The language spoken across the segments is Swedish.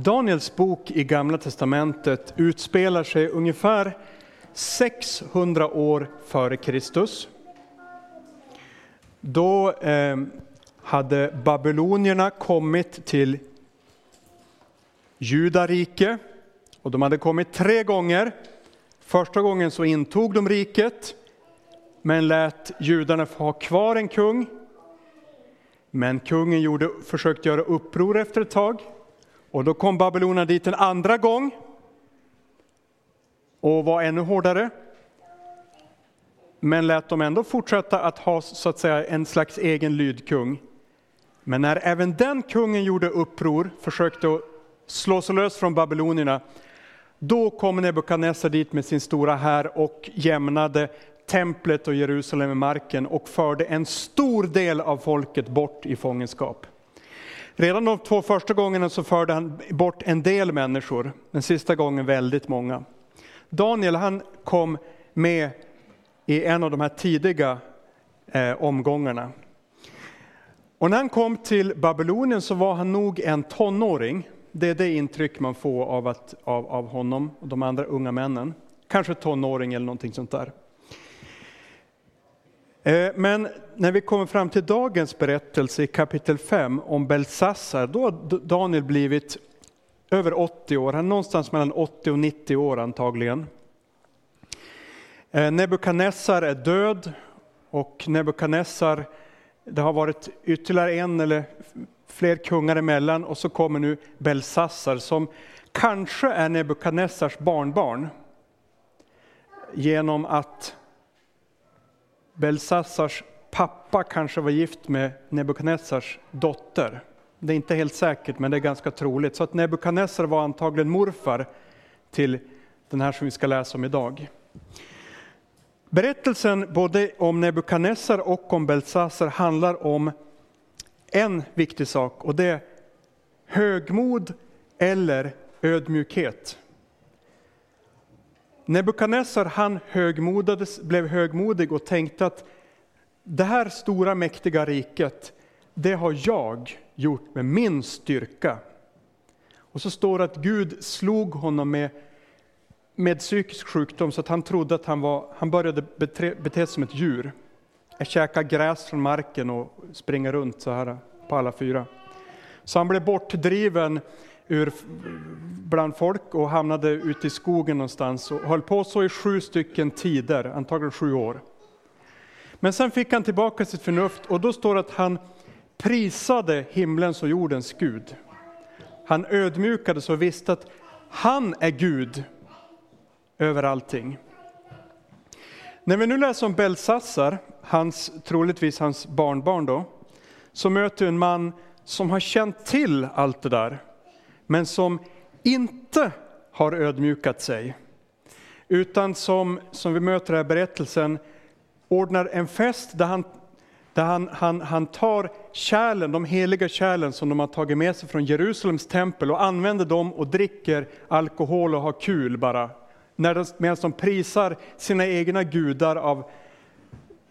Daniels bok i Gamla Testamentet utspelar sig ungefär 600 år före Kristus. Då eh, hade babylonierna kommit till Judarike och de hade kommit tre gånger. Första gången så intog de riket men lät judarna få ha kvar en kung. Men kungen gjorde, försökte göra uppror efter ett tag och då kom babylonierna dit en andra gång och var ännu hårdare. Men lät dem ändå fortsätta att ha så att säga en slags egen lydkung. Men när även den kungen gjorde uppror, försökte slå sig lös från babylonierna, då kom Nebukadnessar dit med sin stora här och jämnade templet och Jerusalem med marken och förde en stor del av folket bort i fångenskap. Redan de två första gångerna så förde han bort en del människor, den sista gången väldigt många. Daniel han kom med i en av de här tidiga eh, omgångarna. Och när han kom till Babylonien så var han nog en tonåring. Det är det intryck man får av, att, av, av honom och de andra unga männen. Kanske tonåring eller någonting sånt där. Eh, men när vi kommer fram till dagens berättelse i kapitel 5 om Belsassar, då har Daniel blivit över 80 år, han är någonstans mellan 80 och 90 år antagligen. Eh, Nebukadnessar är död och Nebukadnessar, det har varit ytterligare en eller fler kungar emellan och så kommer nu Belsassar som kanske är Nebukadnessars barnbarn genom att Belsassars pappa kanske var gift med Nebukadnessars dotter. Det är inte helt säkert, men det är ganska troligt. Så att Nebukadnessar var antagligen morfar till den här som vi ska läsa om idag. Berättelsen både om Nebukadnessar och om Belsassar handlar om en viktig sak och det är högmod eller ödmjukhet. Nebukadnessar han högmodades, blev högmodig och tänkte att det här stora mäktiga riket, det har jag gjort med min styrka. Och så står det att Gud slog honom med, med psykisk sjukdom så att han trodde att han, var, han började bete, bete sig som ett djur. Käka gräs från marken och springa runt så här på alla fyra. Så han blev bortdriven ur, bland folk och hamnade ute i skogen någonstans och höll på så i sju stycken tider, antagligen sju år. Men sen fick han tillbaka sitt förnuft och då står det att han prisade himlens och jordens Gud. Han ödmjukades och visste att han är Gud över allting. När vi nu läser om Belsassar, hans, troligtvis hans barnbarn då, så möter vi en man som har känt till allt det där men som inte har ödmjukat sig. Utan som, som vi möter i här berättelsen, ordnar en fest där han, där han, han, han tar kärlen, de heliga kärlen som de har tagit med sig från Jerusalems tempel och använder dem och dricker alkohol och har kul bara. Medan de prisar sina egna gudar av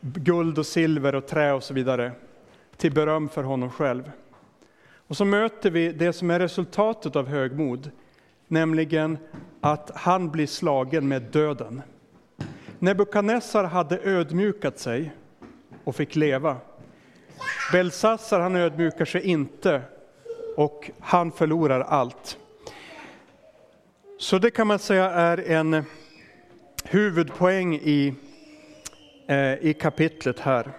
guld och silver och trä och så vidare till beröm för honom själv. Och så möter vi det som är resultatet av högmod, nämligen att han blir slagen med döden. Nebukadnessar hade ödmjukat sig och fick leva. Belsassar han ödmjukar sig inte och han förlorar allt. Så det kan man säga är en huvudpoäng i, eh, i kapitlet här.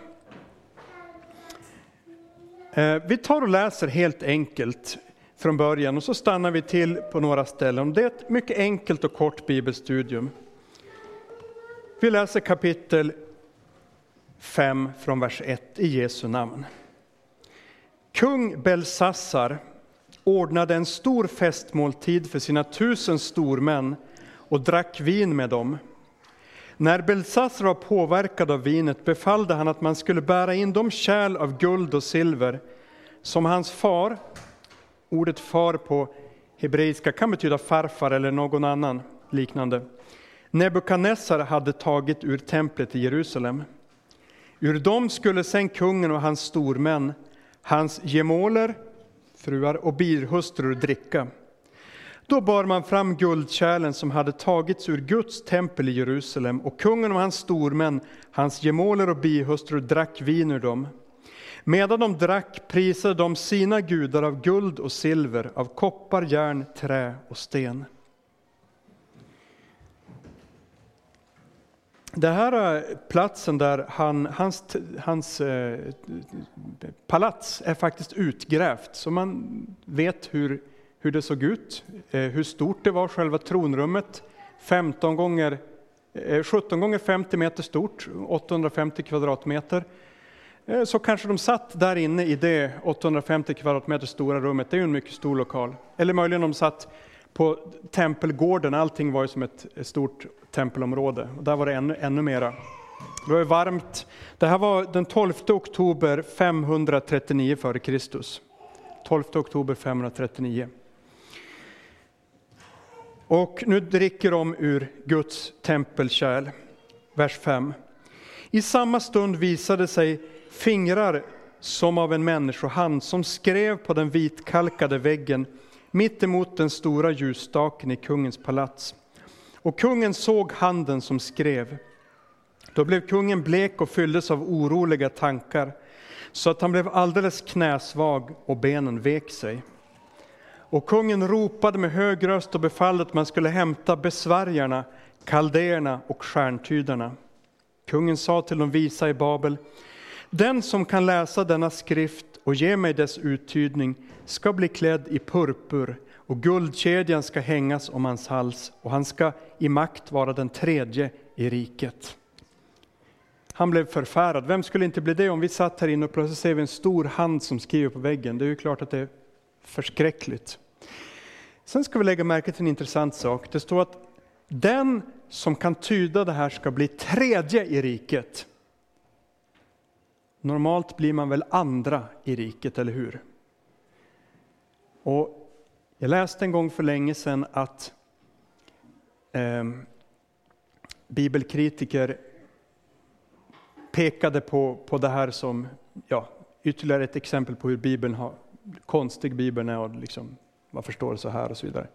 Eh, vi tar och läser helt enkelt från början och så stannar vi till på några ställen. Det är ett mycket enkelt och kort bibelstudium. Vi läser kapitel 5 från vers 1 i Jesu namn. Kung Belsassar ordnade en stor festmåltid för sina tusen stormän och drack vin med dem. När Belsassar var påverkad av vinet befallde han att man skulle bära in de kärl av guld och silver som hans far, ordet far på hebreiska kan betyda farfar eller någon annan liknande, Nebukadnessar hade tagit ur templet i Jerusalem. Ur dem skulle sen kungen och hans stormän, hans gemåler, fruar och birhustrur dricka. Då bar man fram guldkärlen som hade tagits ur Guds tempel i Jerusalem och kungen och hans stormän, hans gemåler och bihustrur drack vin ur dem. Medan de drack prisade de sina gudar av guld och silver, av koppar, järn, trä och sten. Det här är platsen där han, hans, hans eh, palats är faktiskt utgrävt, så man vet hur, hur det såg ut, eh, hur stort det var, själva tronrummet. 15 gånger, eh, 17 gånger 50 meter stort, 850 kvadratmeter. Eh, så kanske de satt där inne i det 850 kvadratmeter stora rummet, det är ju en mycket stor lokal. Eller möjligen de satt på tempelgården, allting var ju som ett stort tempelområde. Och där var det ännu, ännu mera. Det var varmt. Det här var den 12 oktober 539 f.Kr. 12 oktober 539. Och nu dricker de ur Guds tempelkärl. Vers 5. I samma stund visade sig fingrar som av en människohand som skrev på den vitkalkade väggen mitt emot den stora ljusstaken i kungens palats. Och kungen såg handen som skrev. Då blev kungen blek och fylldes av oroliga tankar, så att han blev alldeles knäsvag och benen vek sig. Och kungen ropade med hög röst och befallde att man skulle hämta besvärjarna, kaldéerna och stjärntydarna. Kungen sa till de visa i Babel, den som kan läsa denna skrift och ge mig dess uttydning ska bli klädd i purpur och guldkedjan ska hängas om hans hals och han ska i makt vara den tredje i riket. Han blev förfärad. Vem skulle inte bli det om vi satt här inne och plötsligt ser vi en stor hand som skriver på väggen? Det är ju klart att det förskräckligt. Sen ska vi lägga märke till en intressant sak. Det står att den som kan tyda det här ska bli tredje i riket. Normalt blir man väl andra i riket, eller hur? Och jag läste en gång för länge sedan att eh, bibelkritiker pekade på, på det här som ja, ytterligare ett exempel på hur Bibeln har, konstig Bibeln är och liksom, man förstår så här och så vidare.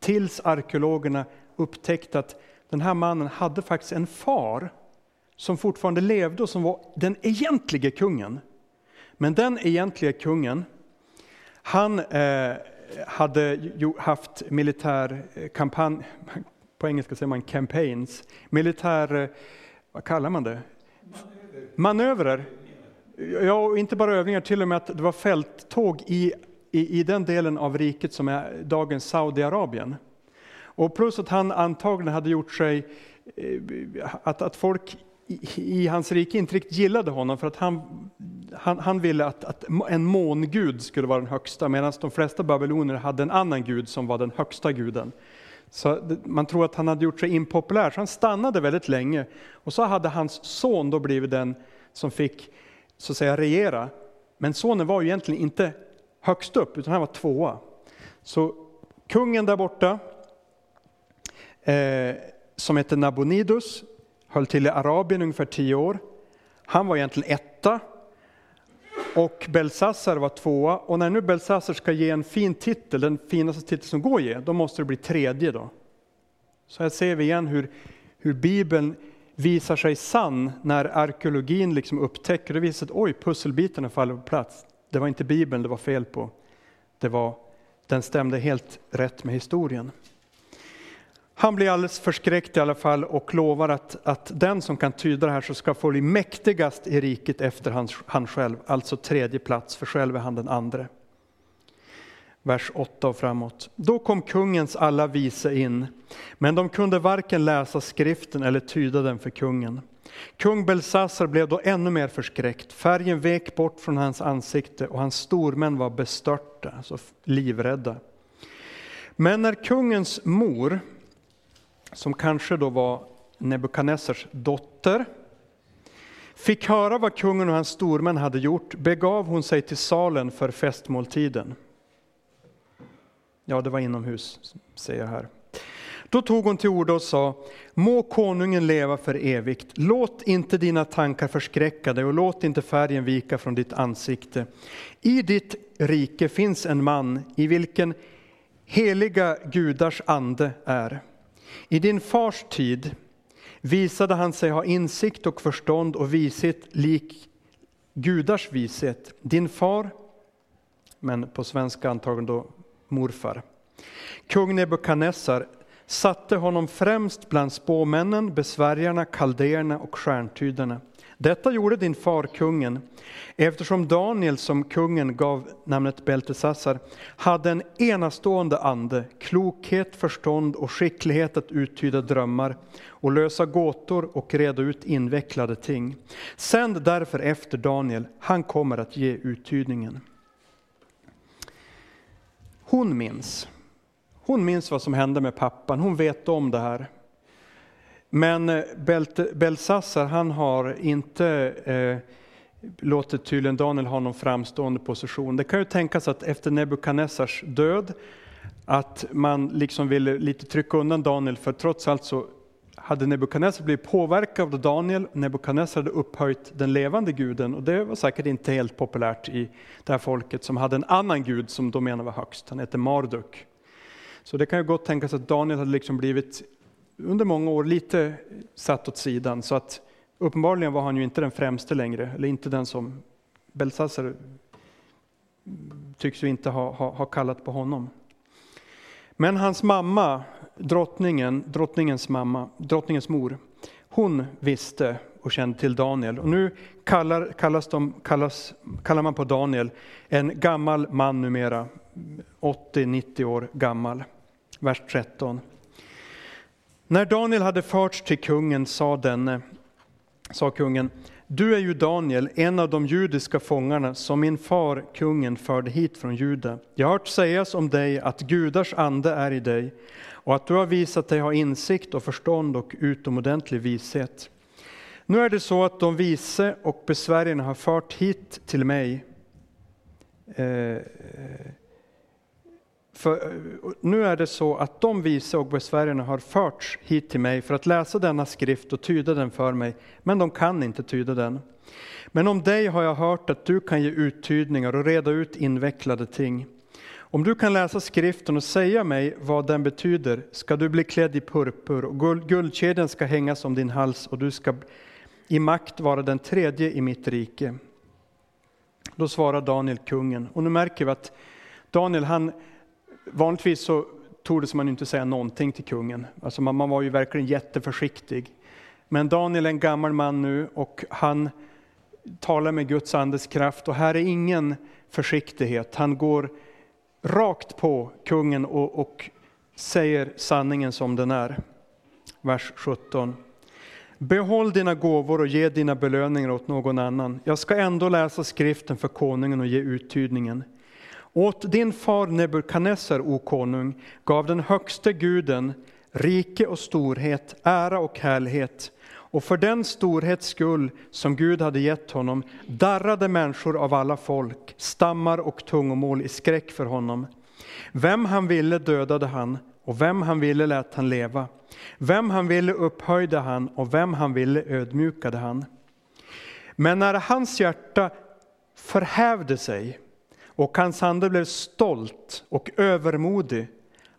Tills arkeologerna upptäckte att den här mannen hade faktiskt en far som fortfarande levde och som var den egentliga kungen. Men den egentliga kungen, han eh, hade haft militär eh, kampanj, på engelska säger man campaigns, militär, eh, vad kallar man det? Manövrer. Ja, och inte bara övningar, till och med att det var fälttåg i, i, i den delen av riket som är dagens Saudiarabien. Och plus att han antagligen hade gjort sig, eh, att, att folk i, hans rike inte riktigt gillade honom för att han, han, han ville att, att, en mångud skulle vara den högsta medan de flesta babylonier hade en annan gud som var den högsta guden. Så man tror att han hade gjort sig impopulär, så han stannade väldigt länge. Och så hade hans son då blivit den som fick så att säga regera. Men sonen var ju egentligen inte högst upp, utan han var tvåa. Så kungen där borta, eh, som hette Nabonidus, höll till i Arabien ungefär tio år. Han var egentligen etta och Belsassar var tvåa. Och när nu Belsassar ska ge en fin titel, den finaste titel som går att ge, då måste det bli tredje. Då. Så här ser vi igen hur, hur Bibeln visar sig sann när arkeologin liksom upptäcker och visar att oj, pusselbitarna faller på plats. Det var inte Bibeln det var fel på. Det var, den stämde helt rätt med historien. Han blir alldeles förskräckt i alla fall och lovar att, att den som kan tyda det här så ska få bli mäktigast i riket efter han, han själv, alltså tredje plats, för själv är han den andre. Vers 8 och framåt. Då kom kungens alla vise in, men de kunde varken läsa skriften eller tyda den för kungen. Kung Belsassar blev då ännu mer förskräckt, färgen vek bort från hans ansikte och hans stormän var bestörta, alltså livrädda. Men när kungens mor som kanske då var Nebukadnessars dotter, fick höra vad kungen och hans stormän hade gjort, begav hon sig till salen för festmåltiden. Ja, det var inomhus, säger jag här. Då tog hon till orda och sa, må konungen leva för evigt. Låt inte dina tankar förskräcka dig och låt inte färgen vika från ditt ansikte. I ditt rike finns en man i vilken heliga gudars ande är. I din fars tid visade han sig ha insikt och förstånd och vishet lik gudars vishet. Din far, men på svenska antagligen då morfar. Kung Nebukadnessar satte honom främst bland spåmännen, besvärjarna, kaldéerna och stjärntydarna. Detta gjorde din far kungen, eftersom Daniel, som kungen gav namnet Beltesassar, hade en enastående ande, klokhet, förstånd och skicklighet att uttyda drömmar och lösa gåtor och reda ut invecklade ting. Sänd därför efter Daniel, han kommer att ge uttydningen. Hon minns. Hon minns vad som hände med pappan, hon vet om det här. Men eh, Belsassar, han har inte eh, låtit tydligen Daniel ha någon framstående position. Det kan ju tänkas att efter Nebukadnessars död, att man liksom ville lite trycka undan Daniel, för trots allt så hade Nebukadnessar blivit påverkad av Daniel, Nebukadnessar hade upphöjt den levande guden och det var säkert inte helt populärt i det här folket som hade en annan gud som de menade var högst, han hette Marduk. Så det kan ju gott tänkas att Daniel hade liksom blivit under många år lite satt åt sidan så att uppenbarligen var han ju inte den främste längre, eller inte den som Belsassar tycks ju inte ha, ha, ha kallat på honom. Men hans mamma, drottningen, drottningens mamma, drottningens mor, hon visste och kände till Daniel. Och nu kallar, kallas de, kallas, kallar man på Daniel en gammal man numera, 80-90 år gammal. Vers 13. När Daniel hade förts till kungen sa denne, sa kungen, du är ju Daniel, en av de judiska fångarna som min far kungen förde hit från Juda. Jag har hört sägas om dig att gudars ande är i dig och att du har visat dig ha insikt och förstånd och utomordentlig vishet. Nu är det så att de vise och besvärjarna har fört hit till mig eh, för eh, nu är det så att de vise och besvärjarna har förts hit till mig för att läsa denna skrift och tyda den för mig, men de kan inte tyda den. Men om dig har jag hört att du kan ge uttydningar och reda ut invecklade ting. Om du kan läsa skriften och säga mig vad den betyder ska du bli klädd i purpur och guldkedjan ska hängas om din hals och du ska i makt vara den tredje i mitt rike. Då svarar Daniel kungen, och nu märker vi att Daniel han Vanligtvis så tordes man inte säga någonting till kungen. Alltså man, man var ju verkligen jätteförsiktig. Men Daniel är en gammal man nu och han talar med Guds andes kraft och här är ingen försiktighet. Han går rakt på kungen och, och säger sanningen som den är. Vers 17. Behåll dina gåvor och ge dina belöningar åt någon annan. Jag ska ändå läsa skriften för konungen och ge uttydningen. Åt din far Nebukadnessar, o konung, gav den högste guden rike och storhet, ära och härlighet. Och för den storhets skull som Gud hade gett honom darrade människor av alla folk, stammar och tungomål i skräck för honom. Vem han ville dödade han, och vem han ville lät han leva. Vem han ville upphöjde han, och vem han ville ödmjukade han. Men när hans hjärta förhävde sig och hans ande blev stolt och övermodig,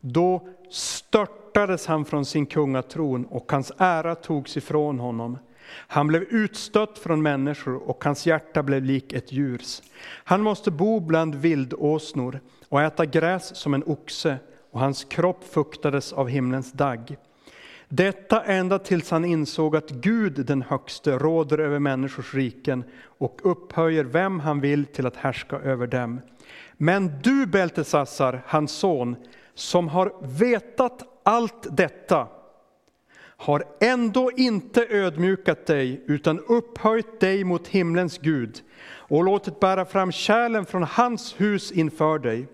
då störtades han från sin kungatron och hans ära togs ifrån honom. Han blev utstött från människor och hans hjärta blev lik ett djurs. Han måste bo bland vildåsnor och äta gräs som en oxe och hans kropp fuktades av himlens dagg. Detta ända tills han insåg att Gud den högste råder över människors riken och upphöjer vem han vill till att härska över dem. Men du Beltesassar, hans son, som har vetat allt detta, har ändå inte ödmjukat dig utan upphöjt dig mot himlens Gud och låtit bära fram kärlen från hans hus inför dig.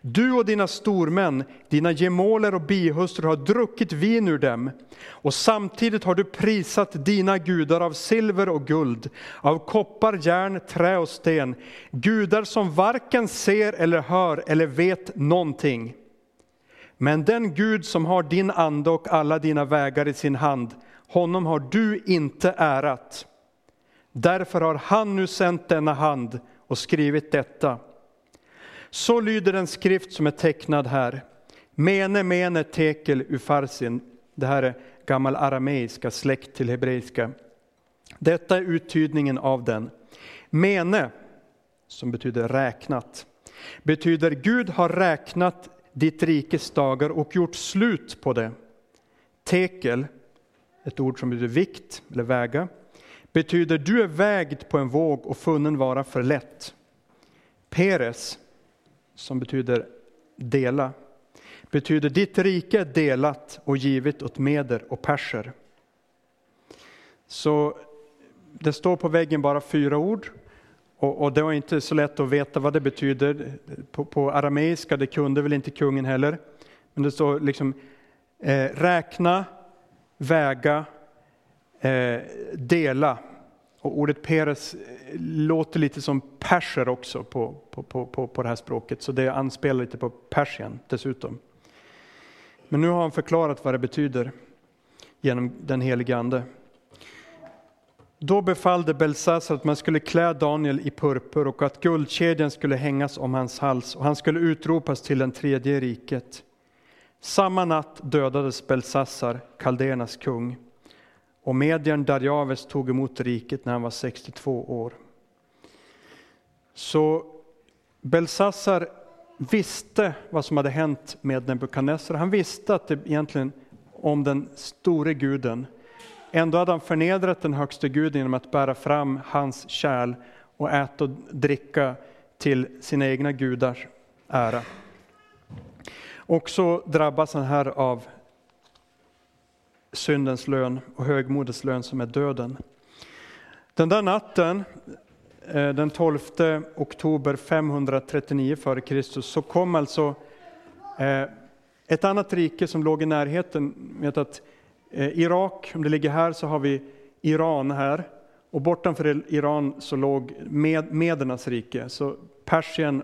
Du och dina stormän, dina gemåler och bihustrur har druckit vin ur dem och samtidigt har du prisat dina gudar av silver och guld, av koppar, järn, trä och sten, gudar som varken ser eller hör eller vet någonting. Men den Gud som har din ande och alla dina vägar i sin hand, honom har du inte ärat. Därför har han nu sänt denna hand och skrivit detta. Så lyder den skrift som är tecknad här. Mene, mene, tekel, ufarsin. Det här är gammal arameiska, släkt till hebreiska. Detta är uttydningen av den. Mene, som betyder räknat, betyder Gud har räknat ditt rikes dagar och gjort slut på det. Tekel, ett ord som betyder vikt eller väga, betyder du är vägd på en våg och funnen vara för lätt. Peres, som betyder dela, betyder ditt rike är delat och givet åt meder och perser. Så det står på väggen bara fyra ord och, och, det var inte så lätt att veta vad det betyder. På, på arameiska, det kunde väl inte kungen heller. Men det står liksom eh, räkna, väga, eh, dela. Och ordet peres eh, låter lite som perser också på, på, på, på, det här språket, så det anspelar lite på Persien dessutom. Men nu har han förklarat vad det betyder genom den helige Ande. Då befallde Belsasar att man skulle klä Daniel i purpur och att guldkedjan skulle hängas om hans hals och han skulle utropas till den tredje riket. Samma natt dödades Belsassar, kaldéernas kung, och medien Darjaves tog emot riket när han var 62 år. Så Belsassar visste vad som hade hänt med Nebukadnessar. Han visste att det egentligen om den store guden Ändå hade han förnedrat den högste guden genom att bära fram hans kärl och äta och dricka till sina egna gudars ära. Och så drabbas han här av syndens lön och högmodets lön som är döden. Den där natten, eh, den 12 oktober 539 f.Kr. så kom alltså eh, ett annat rike som låg i närheten, vet att eh, Irak, om det ligger här, så har vi Iran här. Och bortanför Iran så låg med, Medernas rike, så Persien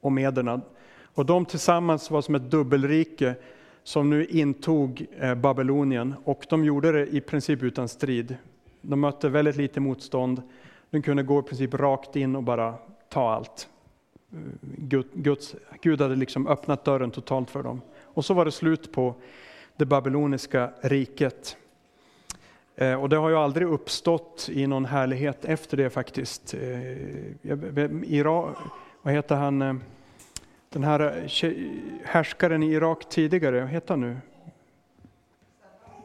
och Mederna. Och de tillsammans var som ett dubbelrike som nu intog eh, Babylonien. Och de gjorde det i princip utan strid. De mötte väldigt lite motstånd. De kunde gå i princip rakt in och bara ta allt. Eh, Gud, Guds, Gud hade liksom öppnat dörren totalt för dem. Och så var det slut på det babyloniska riket. Eh, och det har ju aldrig uppstått i någon härlighet efter det faktiskt. Eh, vad heter han, den här eh, härskaren i Irak tidigare, vad heter han nu?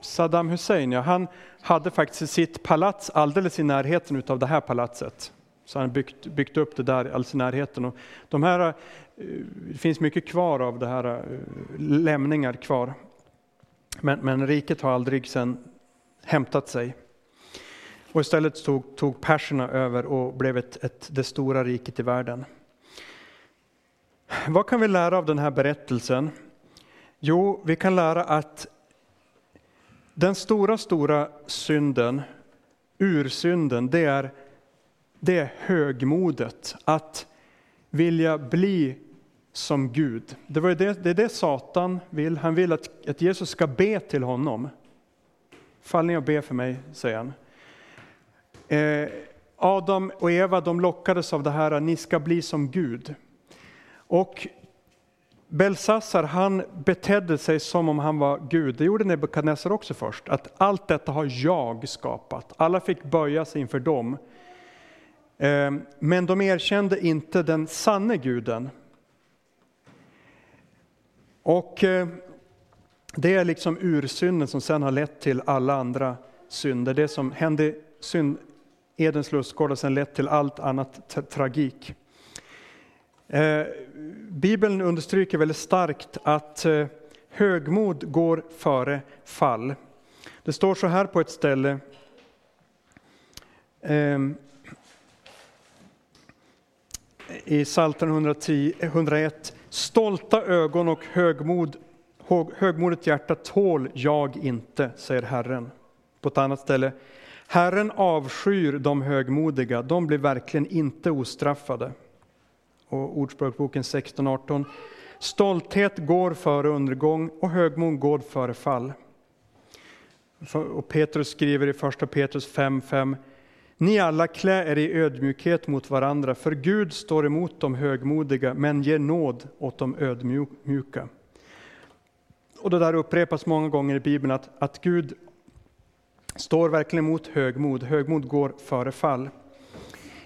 Saddam Hussein, ja, han hade faktiskt sitt palats alldeles i närheten av det här palatset. Så han byggt, byggt upp det där alldeles i närheten. Och de här, eh, det finns mycket kvar av det här, eh, lämningar kvar. Men, men riket har aldrig sen hämtat sig. Och istället tog, tog perserna över och blev ett, ett, det stora riket i världen. Vad kan vi lära av den här berättelsen? Jo, vi kan lära att den stora, stora synden, ursynden, det är, det är högmodet. Att vilja bli som Gud. Det, var det, det är det Satan vill. Han vill att, att Jesus ska be till honom. Fall ner och be för mig, säger han. Eh, Adam och Eva de lockades av det här, att ni ska bli som Gud. Och Belsassar han betedde sig som om han var Gud. Det gjorde Nebukadnessar också först. Att allt detta har jag skapat. Alla fick böja sig inför dem. Ehm, men de erkände inte den sanne guden. Och eh, det är liksom ursynden som sen har lett till alla andra synder. Det som hände synd, Edens lustgård har sen lett till allt annat tra tragik. Eh, Bibeln understryker väldigt starkt att eh, högmod går före fall. Det står så här på ett ställe. Eh, I Psaltaren 101. Stolta ögon och högmod, högmodigt hjärta tål jag inte, säger Herren. På ett annat ställe. Herren avskyr de högmodiga, de blir verkligen inte ostraffade. Och Ordspråksboken 16.18. Stolthet går före undergång och högmod går före fall. Och Petrus skriver i första Petrus 5.5 ni alla klä er i ödmjukhet mot varandra, för Gud står emot de högmodiga, men ger nåd åt de ödmjuka. och det där upprepas många gånger i Bibeln, att, att Gud står verkligen emot högmod. Högmod går före fall.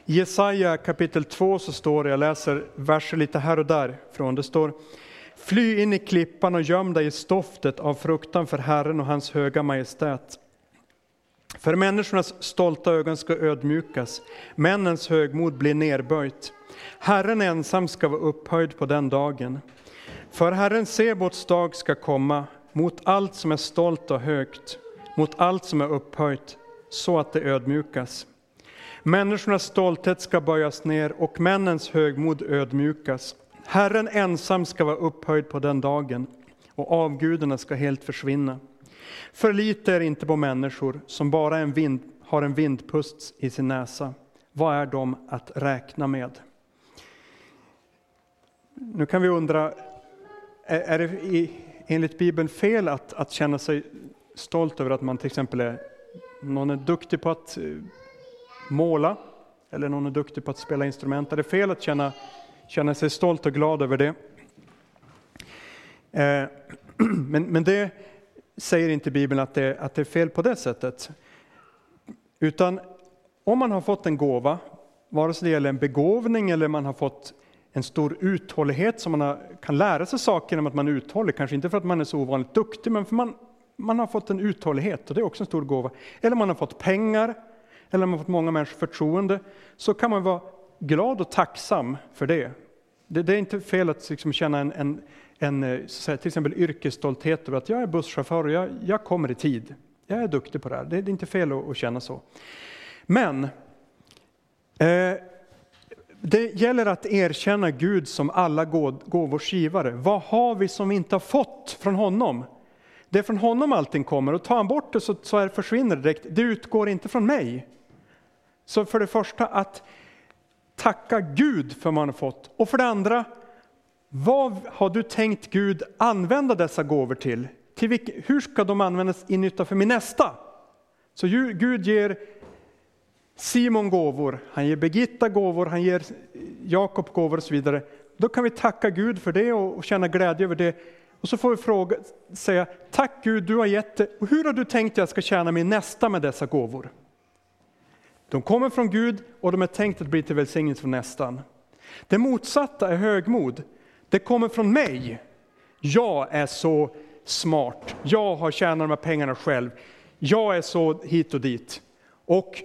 I Jesaja kapitel 2 så står det, jag läser verser lite här och där från, det står Fly in i klippan och göm dig i stoftet av fruktan för Herren och hans höga majestät. För människornas stolta ögon ska ödmjukas, männens högmod blir nerböjt. Herren ensam ska vara upphöjd på den dagen. För Herren Sebots dag ska komma mot allt som är stolt och högt, mot allt som är upphöjt, så att det ödmjukas. Människornas stolthet ska böjas ner och männens högmod ödmjukas. Herren ensam ska vara upphöjd på den dagen och avgudarna ska helt försvinna. Förlita er inte på människor som bara en vind, har en vindpust i sin näsa. Vad är de att räkna med? Nu kan vi undra, är, är det i, enligt Bibeln fel att, att känna sig stolt över att man till exempel är, någon är duktig på att eh, måla, eller någon är duktig på att spela instrument. Är det fel att känna, känna sig stolt och glad över det? Eh, men, men det säger inte Bibeln att det, att det är fel på det sättet. Utan om man har fått en gåva, vare sig det gäller en begåvning eller man har fått en stor uthållighet som man har, kan lära sig saker genom att man är uthållig, kanske inte för att man är så ovanligt duktig, men för man, man har fått en uthållighet och det är också en stor gåva. Eller man har fått pengar, eller om man fått många människors förtroende, så kan man vara glad och tacksam för det. Det, det är inte fel att liksom känna en, en, en eh, säga, till exempel yrkesstolthet över att jag är busschaufför och jag, jag kommer i tid. Jag är duktig på det här. Det, det är inte fel att, att känna så. Men eh, det gäller att erkänna Gud som alla gåvors givare. Vad har vi som vi inte har fått från honom? Det är från honom allting kommer och tar han bort det så, så är, försvinner det direkt. Det utgår inte från mig. Så för det första att tacka Gud för vad man har fått. Och för det andra, vad har du tänkt Gud använda dessa gåvor till? till vilka, hur ska de användas i nytta för min nästa? Så Gud ger Simon gåvor, han ger Birgitta gåvor, han ger Jakob gåvor och så vidare. Då kan vi tacka Gud för det och känna glädje över det. Och så får vi fråga, säga, tack Gud, du har gett det. Och hur har du tänkt att jag ska tjäna min nästa med dessa gåvor? De kommer från Gud och de är tänkt att bli till välsignelse för nästan. Det motsatta är högmod. Det kommer från mig. Jag är så smart. Jag har tjänat de här pengarna själv. Jag är så hit och dit. Och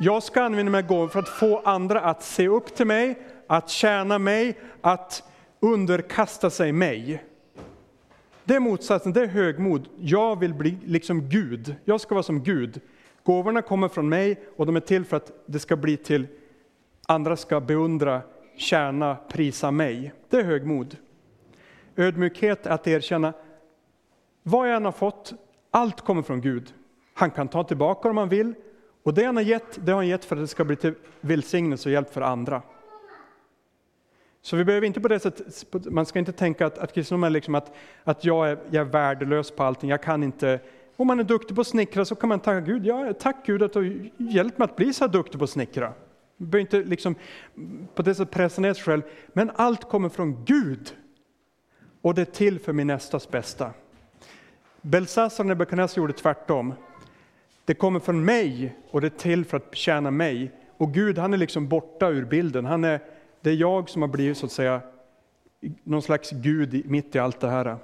jag ska använda mig gåvor för att få andra att se upp till mig, att tjäna mig, att underkasta sig mig. Det är motsatsen, det är högmod. Jag vill bli liksom Gud. Jag ska vara som Gud. Gåvorna kommer från mig och de är till för att det ska bli till andra ska beundra, tjäna, prisa mig. Det är högmod. Ödmjukhet är att erkänna vad jag än har fått, allt kommer från Gud. Han kan ta tillbaka om han vill, och det han har gett, det har han gett för att det ska bli till välsignelse och hjälp för andra. Så vi behöver inte på det sättet, man ska inte tänka att, att kristendom är liksom att, att jag, är, jag är värdelös på allting, jag kan inte. Om man är duktig på att snickra så kan man tacka Gud, ja, tack Gud att du hjälpt mig att bli så här duktig på att snickra. Man behöver inte liksom på det sättet pressa ner sig själv, men allt kommer från Gud. Och det är till för min nästas bästa. Belsassar och Nebukadnessar gjorde tvärtom. Det kommer från mig och det är till för att tjäna mig. Och Gud han är liksom borta ur bilden. Han är, det är jag som har blivit så att säga någon slags Gud mitt i allt det här.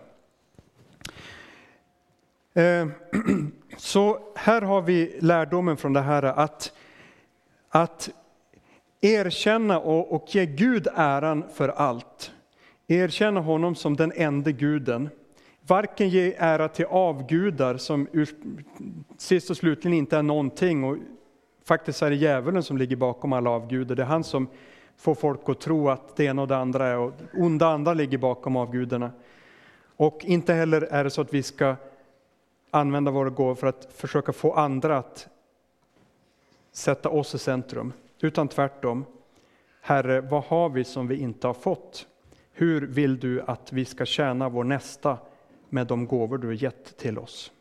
Eh, så här har vi lärdomen från det här att, att erkänna och, och ge Gud äran för allt. Erkänna honom som den enda guden. Varken ge ära till avgudar som ur, sist och slutligen inte är någonting. Och faktiskt är det djävulen som ligger bakom alla avgudar. Det är han som få folk att tro att det ena och det andra är och onda andra ligger bakom avgudarna. Och inte heller är det så att vi ska använda våra gåvor för att försöka få andra att sätta oss i centrum. Utan tvärtom. Herre, vad har vi som vi inte har fått? Hur vill du att vi ska tjäna vår nästa med de gåvor du har gett till oss.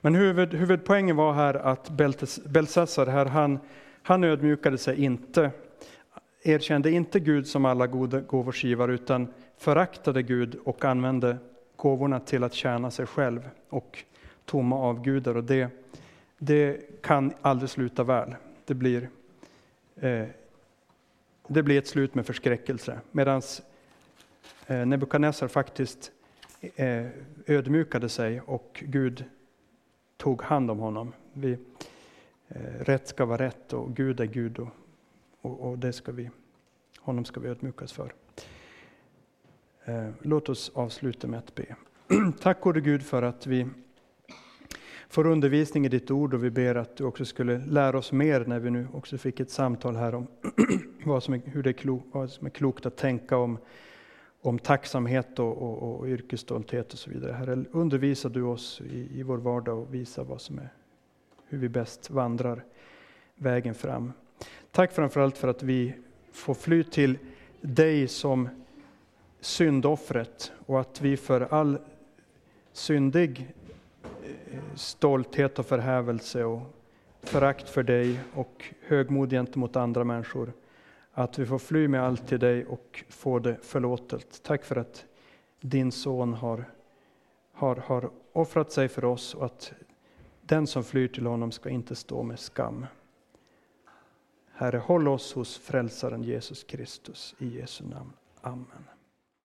Men huvud, huvudpoängen var här att Belsassar, här, han, han ödmjukade sig inte, erkände inte Gud som alla goda gåvors givare, utan föraktade Gud och använde gåvorna till att tjäna sig själv och tomma avgudar. Och det, det kan aldrig sluta väl. Det blir, eh, det blir ett slut med förskräckelse. Medan eh, Nebukadnessar faktiskt eh, ödmjukade sig och Gud tog hand om honom. Vi, eh, rätt ska vara rätt och Gud är Gud och, och, och det ska vi, honom ska vi ödmjukas för. Eh, låt oss avsluta med att be. Tack gode Gud för att vi får undervisning i ditt ord och vi ber att du också skulle lära oss mer när vi nu också fick ett samtal här om vad som är, hur det är, klok, vad som är klokt att tänka om, om tacksamhet och, och, och yrkesstolthet och så vidare. Herre, undervisa du oss i, i vår vardag och visa vad som är, hur vi bäst vandrar vägen fram. Tack framförallt för att vi får fly till dig som syndoffret och att vi för all syndig eh, stolthet och förhävelse och förakt för dig och högmod gentemot andra människor, att vi får fly med allt till dig och få det förlåtet. Tack för att din son har, har, har offrat sig för oss och att den som flyr till honom ska inte stå med skam. Herre, håll oss hos frälsaren Jesus Kristus. I Jesu namn. Amen.